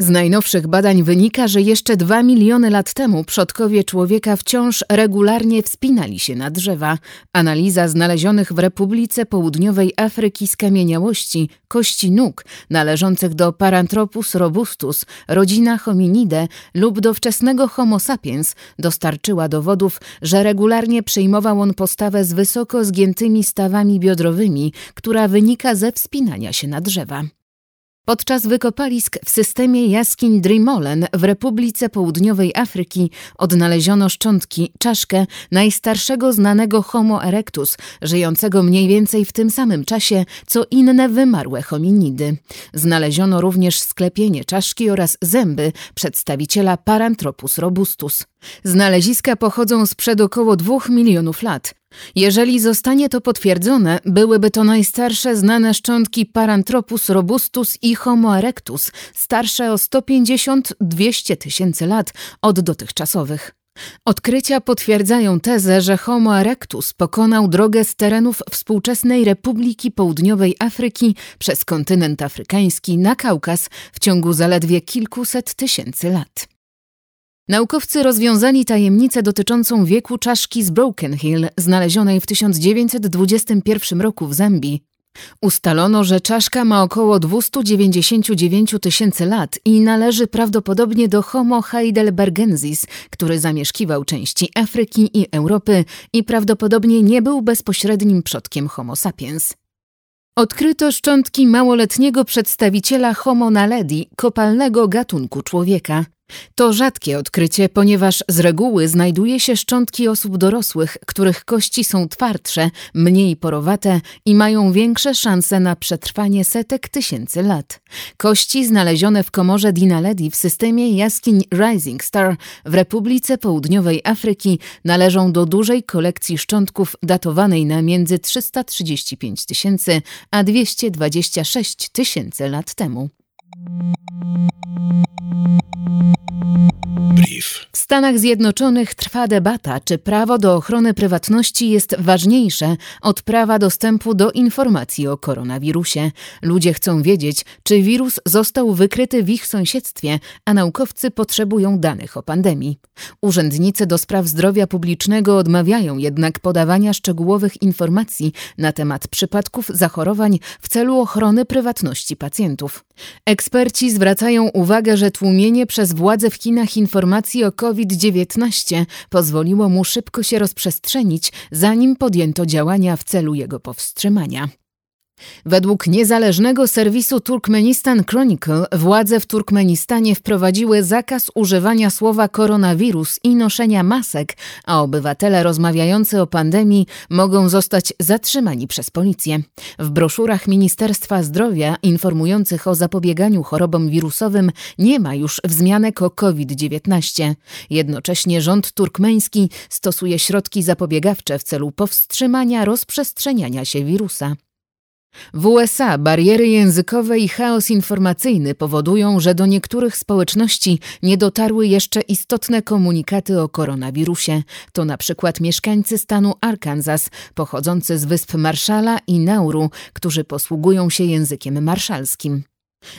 Z najnowszych badań wynika, że jeszcze dwa miliony lat temu przodkowie człowieka wciąż regularnie wspinali się na drzewa. Analiza znalezionych w Republice Południowej Afryki skamieniałości, kości nóg należących do Paranthropus robustus, rodzina hominidae lub do wczesnego Homo sapiens dostarczyła dowodów, że regularnie przyjmował on postawę z wysoko zgiętymi stawami biodrowymi, która wynika ze wspinania się na drzewa. Podczas wykopalisk w systemie jaskiń Drimolen w Republice Południowej Afryki odnaleziono szczątki, czaszkę najstarszego znanego Homo erectus, żyjącego mniej więcej w tym samym czasie co inne wymarłe hominidy. Znaleziono również sklepienie czaszki oraz zęby przedstawiciela Paranthropus robustus. Znaleziska pochodzą sprzed około dwóch milionów lat. Jeżeli zostanie to potwierdzone, byłyby to najstarsze znane szczątki Paranthropus robustus i Homo erectus, starsze o 150-200 tysięcy lat od dotychczasowych. Odkrycia potwierdzają tezę, że Homo erectus pokonał drogę z terenów współczesnej Republiki Południowej Afryki przez kontynent afrykański na Kaukaz w ciągu zaledwie kilkuset tysięcy lat. Naukowcy rozwiązali tajemnicę dotyczącą wieku czaszki z Broken Hill, znalezionej w 1921 roku w Zambii. Ustalono, że czaszka ma około 299 tysięcy lat i należy prawdopodobnie do Homo heidelbergensis, który zamieszkiwał części Afryki i Europy i prawdopodobnie nie był bezpośrednim przodkiem Homo sapiens. Odkryto szczątki małoletniego przedstawiciela Homo naledi, kopalnego gatunku człowieka. To rzadkie odkrycie, ponieważ z reguły znajduje się szczątki osób dorosłych, których kości są twardsze, mniej porowate i mają większe szanse na przetrwanie setek tysięcy lat. Kości znalezione w komorze Dinaledi w systemie jaskiń Rising Star w Republice Południowej Afryki należą do dużej kolekcji szczątków datowanej na między 335 tysięcy a 226 tysięcy lat temu. W Stanach Zjednoczonych trwa debata, czy prawo do ochrony prywatności jest ważniejsze od prawa dostępu do informacji o koronawirusie. Ludzie chcą wiedzieć, czy wirus został wykryty w ich sąsiedztwie, a naukowcy potrzebują danych o pandemii. Urzędnicy do spraw zdrowia publicznego odmawiają jednak podawania szczegółowych informacji na temat przypadków zachorowań w celu ochrony prywatności pacjentów. Eksperci zwracają uwagę, że tłumienie przez władze w Chinach informacji o COVID-19 pozwoliło mu szybko się rozprzestrzenić, zanim podjęto działania w celu jego powstrzymania. Według niezależnego serwisu Turkmenistan Chronicle władze w Turkmenistanie wprowadziły zakaz używania słowa koronawirus i noszenia masek, a obywatele rozmawiający o pandemii mogą zostać zatrzymani przez policję. W broszurach Ministerstwa Zdrowia informujących o zapobieganiu chorobom wirusowym nie ma już wzmianek o COVID-19. Jednocześnie rząd turkmeński stosuje środki zapobiegawcze w celu powstrzymania rozprzestrzeniania się wirusa. W USA bariery językowe i chaos informacyjny powodują, że do niektórych społeczności nie dotarły jeszcze istotne komunikaty o koronawirusie. To na przykład mieszkańcy stanu Arkansas, pochodzący z wysp Marszala i Nauru, którzy posługują się językiem marszalskim.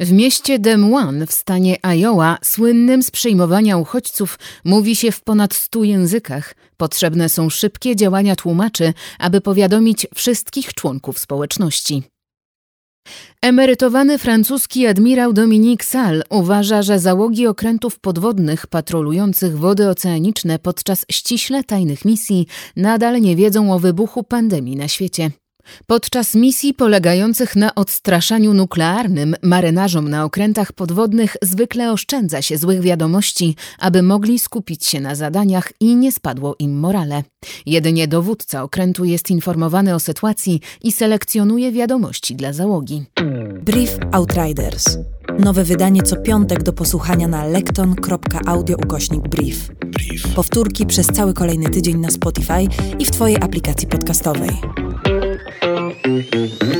W mieście Des Moines w stanie Iowa, słynnym z przyjmowania uchodźców, mówi się w ponad stu językach. Potrzebne są szybkie działania tłumaczy, aby powiadomić wszystkich członków społeczności. Emerytowany francuski admirał Dominique Sall uważa, że załogi okrętów podwodnych patrolujących wody oceaniczne podczas ściśle tajnych misji nadal nie wiedzą o wybuchu pandemii na świecie. Podczas misji polegających na odstraszaniu nuklearnym marynarzom na okrętach podwodnych zwykle oszczędza się złych wiadomości, aby mogli skupić się na zadaniach i nie spadło im morale. Jedynie dowódca okrętu jest informowany o sytuacji i selekcjonuje wiadomości dla załogi. Brief Outriders. Nowe wydanie co piątek do posłuchania na lekton.audio ukośnik brief. Brief. Powtórki przez cały kolejny tydzień na Spotify i w Twojej aplikacji podcastowej. Mm-hmm.